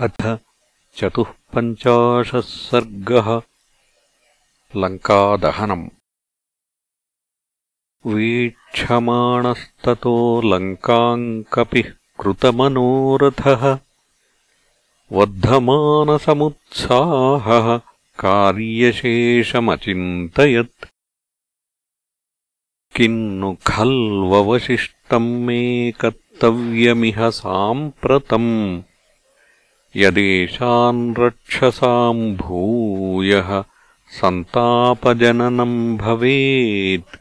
अथ चतुःपञ्चाशः सर्गः लङ्कादहनम्। वीक्षमाणस्ततो लङ्काम् कपिः कृतमनोरथः वर्धमानसमुत्साहः कार्यशेषमचिन्तयत्। किन्नु खल्ववशिष्टम् मे कर्तव्यमिह साम्प्रतम् यदेषाम् रक्षसाम् भूयः सन्तापजननम् भवेत्।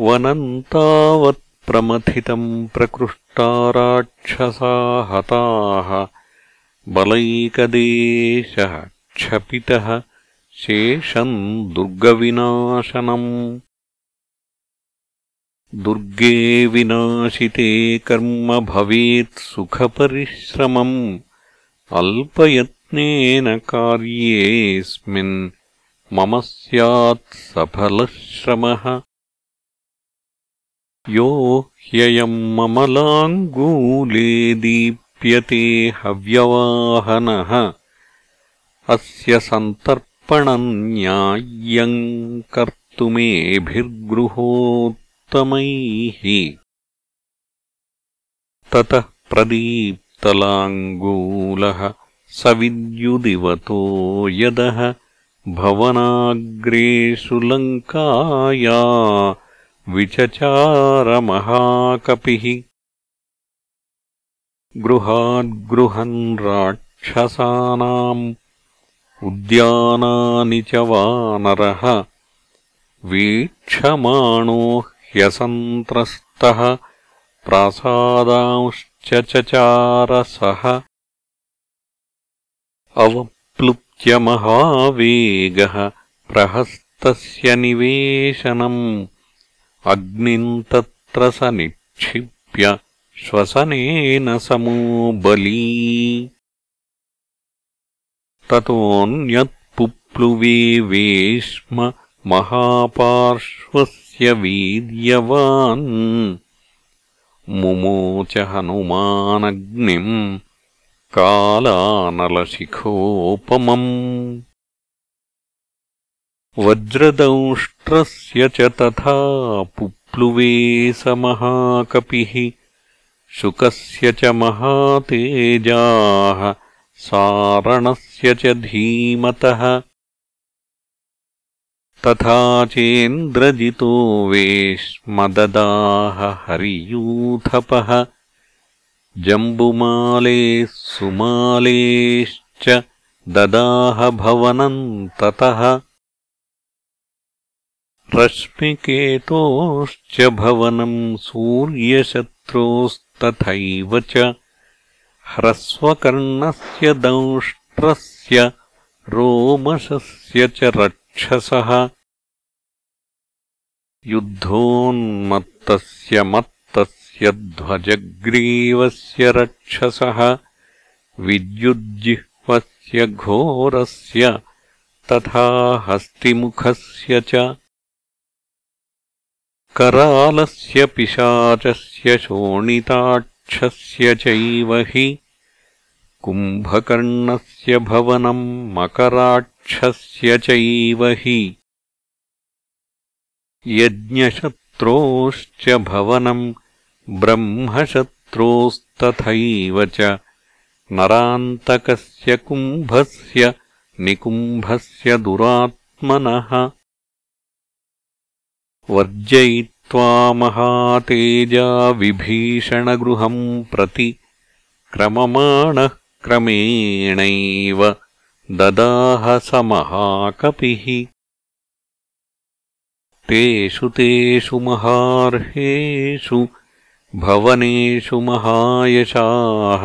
वनन्तावत्प्रमथितम् प्रकृष्टा राक्षसा हताः। बलैकदेशः क्षपितः शेषम् दुर्गविनाशनम् दुर्गे विनाशिते कर्म भवेत् सुखपरिश्रमम् अल्पयत्नेन कार्येऽस्मिन् मम स्यात् सफलश्रमः। यो ह्ययम् ममलाङ्गूले दीप्यते हव्यवाहनः। अस्य सन्तर्पणम् न्याय्यम् कर्तुमेभिर्गृहोत् ततः प्रदीप्तलाङ्गूलः सविद्युदिवतो यदः भवनाग्रेषु लङ्काया विचचारमहाकपिः गृहाद्गृहन् राक्षसानाम् उद्यानानि च वानरः वीक्षमाणो ह्यसन्त्रस्तः प्रासादांश्च चचारसः अवप्लुत्य महावेगः प्रहस्तस्य निवेशनम्। अग्निम् तत्र स निक्षिप्य श्वसनेन समो बली ततोऽन्यत्पुप्लुवे वेश्म महापार्श्वस्य वीर्यवान् मुमोच हनुमानग्निम् कालानलशिखोपमम् वज्रदंष्ट्रस्य च तथा पुप्लुवे स महाकपिः शुकस्य च महातेजाः सारणस्य च धीमतः तथा चेन्द्रजितो वेश्मददाह हरियूथपः। जम्बुमाले सुमालेश्च ददाह भवनम् ततः रश्मिकेतोश्च भवनम् सूर्यशत्रोस्तथैव च। ह्रस्वकर्णस्य दंष्ट्रस्य रोमशस्य च क्षसः युद्धोन्मत्तस्य मत्तस्य ध्वजग्रीवस्य रक्षसः। विद्युज्जिह्वस्य घोरस्य तथा हस्तिमुखस्य च। करालस्य पिशाचस्य शोणिताक्षस्य चैव हि। कुम्भकर्णस्य भवनम् मकराक्षस्य चैव हि। यज्ञशत्रोश्च भवनम् ब्रह्मशत्रोस्तथैव च। नरान्तकस्य कुम्भस्य निकुम्भस्य दुरात्मनः। वर्जयित्वा महातेजा विभीषणगृहम् प्रति क्रममाणः क्रमेणैव ददाह स महाकपिः तेषु तेषु महार्हेषु भवनेषु महायशाः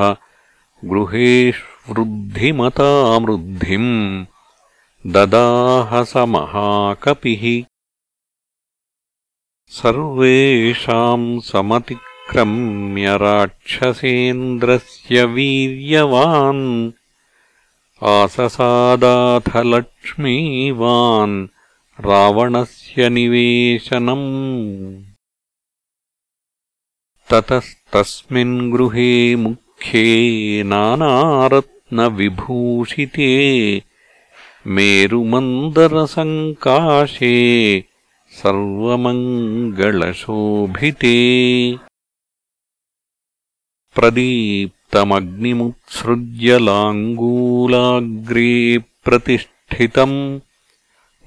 गृहेष्वृद्धिमतामृद्धिम् ददाह स महाकपिः सर्वेषाम् समति क्रम्य राक्षसेन्द्रस्य वीर्यवान् आससादाथ लक्ष्मीवान् रावणस्य निवेशनम्। ततस्तस्मिन् गृहे मुख्ये नानारत्नविभूषिते मेरुमन्दरसङ्काशे सर्वमङ्गलशोभिते प्रदीप्तमग्निमुत्सृज्य लाङ्गूलाग्रे प्रतिष्ठितम्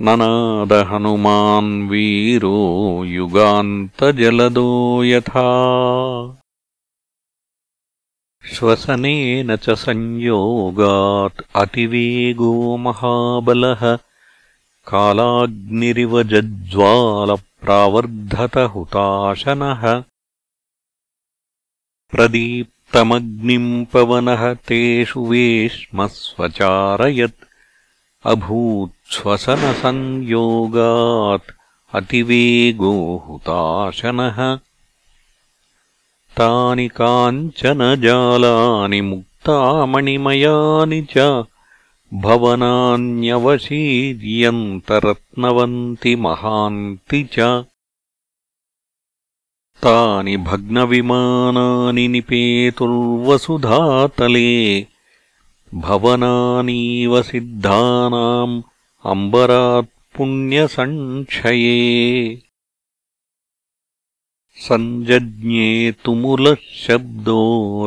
ननादहनुमान् वीरो युगान्तजलदो यथा। श्वसनेन च संयोगात् अतिवेगो महाबलः। कालाग्निरिव जज्ज्वालप्रावर्धतहुताशनः प्रदीप्तमग्निम् पवनः तेषु वेश्मस्वचारयत् अभूच्छ्वसनसंयोगात् अतिवेगो हुताशनः तानि काञ्चनजालानि मुक्तामणिमयानि च भवनान्यवशीर्यन्तरत्नवन्ति महान्ति च तानि भग्नविमानानि निपेतुर्वसुधातले भवनानीव सिद्धानाम् अम्बरात्पुण्यसङ्क्षये सञ्जज्ञे तुमुलः शब्दो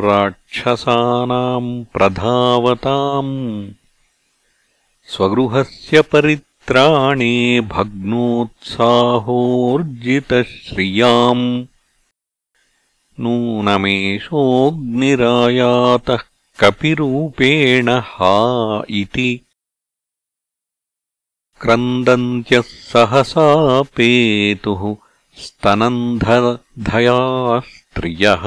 राक्षसानाम् प्रधावताम् स्वगृहस्य परित्राणे भग्नोत्साहोर्जितश्रियाम् नूनमेषोऽग्निरायातः कपिरूपेण हा इति। क्रन्दन्त्यः सहसा पेतुः स्तनन्धधया स्त्रियः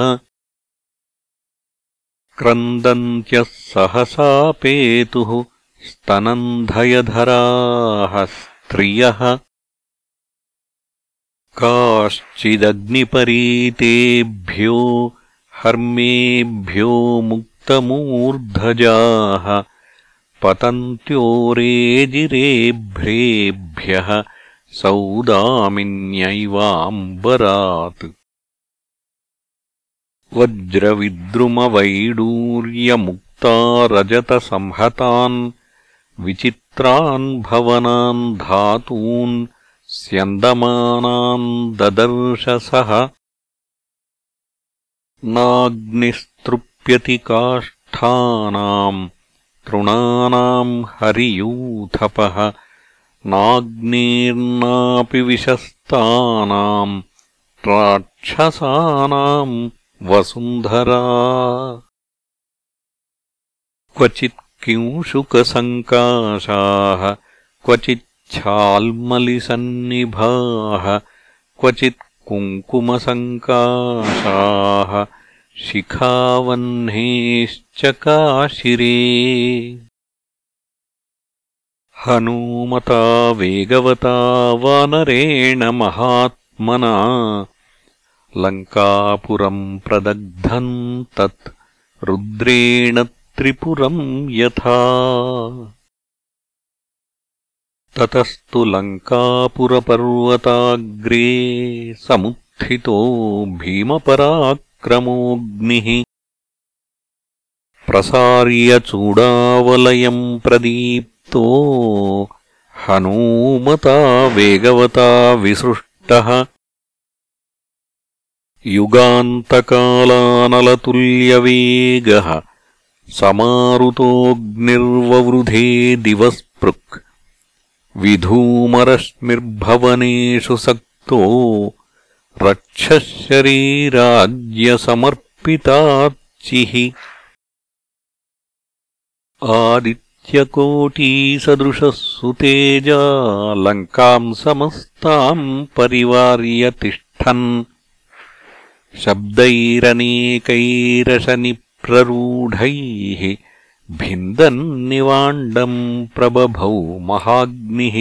क्रन्दन्त्यः सहसा पेतुः स्तनन्धयधराः स्त्रियः काश्चिदग्निपरीतेभ्यो हर्मेभ्यो मुक्तमूर्धजाः पतन्त्योरेजिरेभ्रेभ्यः सौदामिन्यैवाम्बरात्। वज्रविद्रुमवैडूर्यमुक्ता रजतसंहतान् विचित्रान् भवनान् धातून् स्यन्दमानान् ददर्शसः नाग्निस्तृप्यति काष्ठानाम् तृणानाम् हरियूथपः नाग्नेर्नापि विशस्तानाम् राक्षसानाम् वसुन्धरा। क्वचित् किंशुकसङ्काशाः क्वचिच्छाल्मलिसन्निभाः क्वचित् कुङ्कुमसङ्काशाः शिखावह्नेश्चकाशिरे हनूमता वेगवता वानरेण महात्मना लङ्कापुरम् प्रदग्धम् तत् रुद्रेण त्रिपुरम् यथा ततस्तु लङ्कापुरपर्वताग्रे समुत्थितो भीमपराक्रमोऽग्निः प्रसार्यचूडावलयम् प्रदीप्तो हनूमता वेगवता विसृष्टः। युगान्तकालानलतुल्यवेगः समारुतोऽग्निर्ववृधे दिवस्पृक् विधूमरश्मिर्भवनेषु सक्तो रक्षशरीराज्यसमर्पिताच्चिः आदित्यकोटीसदृशः सुतेजा लङ्काम् समस्ताम् परिवार्य तिष्ठन्। शब्दैरनेकैरशनिप्ररूढैः भिन्दन्निवाण्डम् प्रबभौ महाग्निः।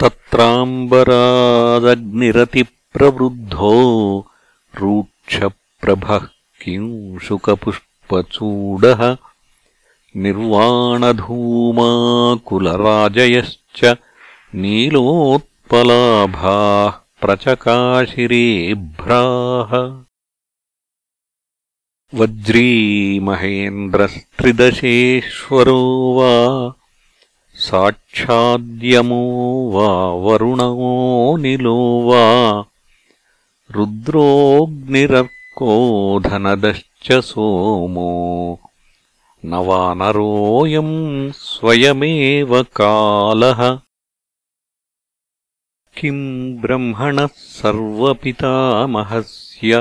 तत्राम्बरादग्निरतिप्रवृद्धो रूक्षप्रभः किंशुकपुष्पचूडः निर्वाणधूमाकुलराजयश्च नीलोत्पलाभाः प्रचकाशिरेभ्राः वज्रीमहेन्द्रस्त्रिदशेश्वरो वा साक्षाद्यमो वा वरुणोऽनिलो वा रुद्रोऽग्निरर्कोधनदश्च सोमो न वानरोऽयम् स्वयमेव कालः। किम् ब्रह्मणः सर्वपितामहस्य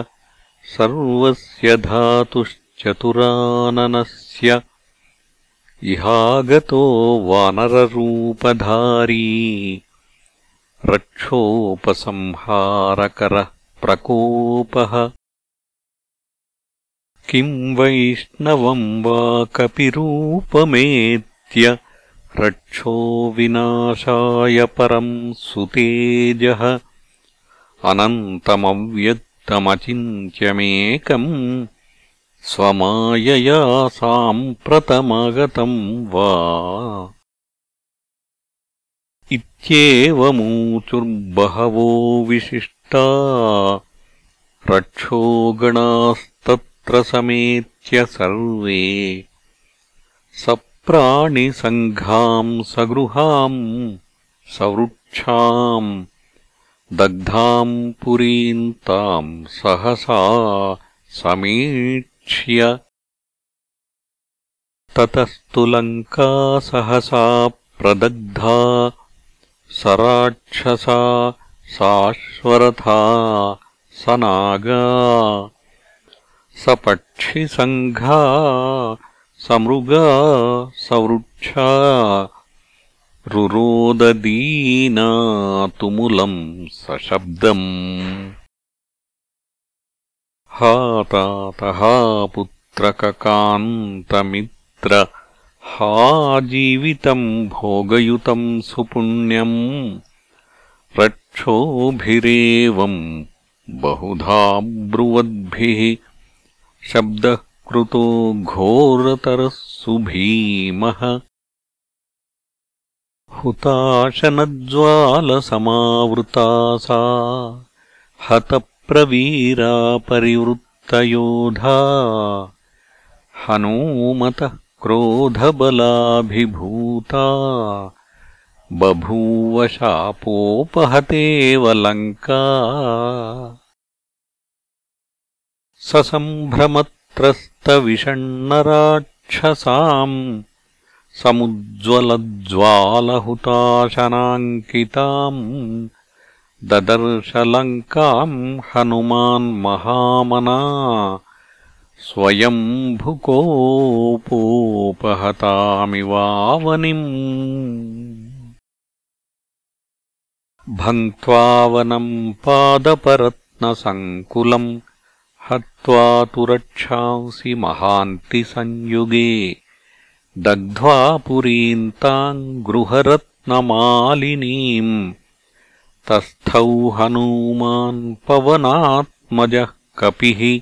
सर्वस्य धातुश्चतुराननस्य इहागतो वानररूपधारी रक्षोपसंहारकरः प्रकोपः। किम् वैष्णवम् वा कपिरूपमेत्य रक्षो विनाशाय परम् सुतेजः अनन्तमव्यक्तमचिन्त्यमेकम् स्वमायया साम्प्रतमगतम् वा। इत्येवमूचुर्बहवो विशिष्टा। रक्षोगणास्तत्र समेत्य सर्वे। सप्राणिसङ्घाम् सगृहाम् सवृक्षाम् दग्धाम् पुरीम् ताम् सहसा समीक्ष्य। ततस्तु लङ्का सहसा प्रदग्धा स राक्षसा साश्वरथा स नागा स पक्षिसङ्घा समृगा सवृक्षा रुरोददीना तुमुलम् सशब्दम्। हातातहा पुत्रककान्तमित्र हा जीवितम् भोगयुतम् सुपुण्यम्। रक्षोभिरेवम् बहुधा ब्रुवद्भिः शब्दः कृतो घोरतरः सुभीमः हुताशनज्वालसमावृता सा। हतप्रवीरा परिवृत्तयोधा। हनूमतः क्रोधबलाभिभूता। बभूवशापोपहतेव लङ्का ससम्भ्रमत्रस्तविषण्णराक्षसाम् समुज्ज्वलज्वालहुताशनाङ्किताम् ददर्शलङ्काम् हनुमान्महामना स्वयम्भुकोपोपहतामिवावनिम् भङ्क्त्वावनम् पादपरत्नसङ्कुलम् हत्वा तु रक्षांसि महान्तिसंयुगे दग्ध्वा पुरीन्ताम् गृहरत्नमालिनीम्। तस्थौ हनूमान् पवनात्मजः कपिः।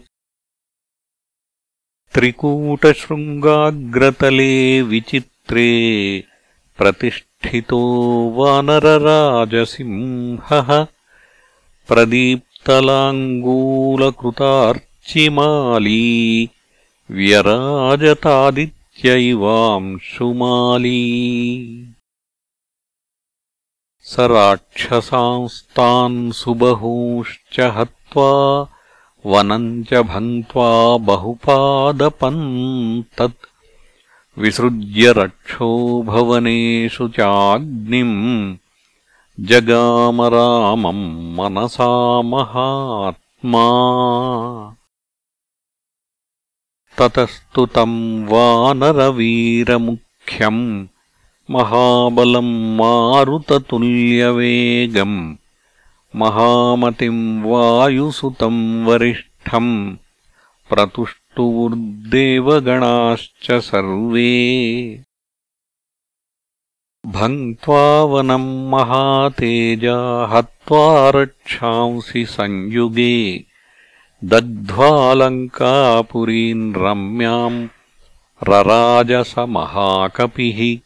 त्रिकूटशृङ्गाग्रतले विचित्रे प्रतिष्ठितो वानरराजसिंहः। प्रदीप्तलाङ्गूलकृतार्चिमाली व्यराजतादित्यैवांशुमाली स राक्षसांस्तान् सुबहूश्च हत्वा वनम् च भङ्क्त्वा बहुपादपम् तत् विसृज्य रक्षो भवनेषु चाग्निम् जगामरामम् मनसा महात्मा ततस्तु तम् वानरवीरमुख्यम् महाबलम् मारुततुल्यवेगम् महामतिम् वायुसुतम् वरिष्ठम् प्रतुष्टुवुर्देवगणाश्च सर्वे। भङ्क्त्वा वनम् महातेजा हत्वा रक्षांसि संयुगे दग्ध्वालङ्कापुरीम् रम्याम् रराजसमहाकपिः।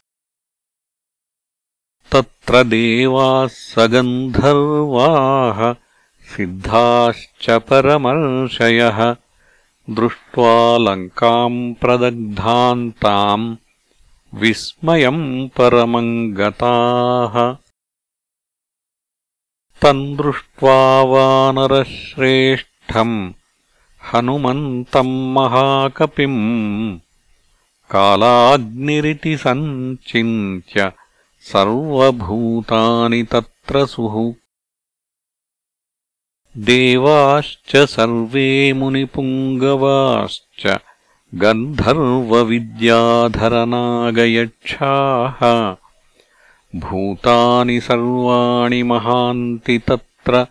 तत्र देवाः सगन्धर्वाः सिद्धाश्च परमर्षयः। दृष्ट्वा लङ्काम् प्रदग्धान्ताम् विस्मयम् परमम् गताः तम् दृष्ट्वा हनुमन्तम् महाकपिम्। कालाग्निरिति सञ्चिन्त्य सर्वभूतानि तत्र सुः। देवाश्च सर्वे मुनिपुङ्गवाश्च गन्धर्वविद्याधरनागयक्षाः भूतानि सर्वाणि महान्ति तत्र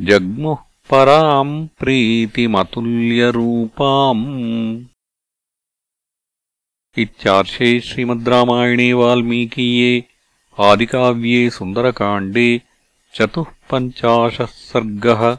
जग्मुः పరాం ప్రీతిమతుల్యరూపాम् ఇర్షే శ్రీమద్్రామాయణే వాల్మీకీయే ఆదికావ్యే సుందరకాండే చతుపంచాశ సర్గ.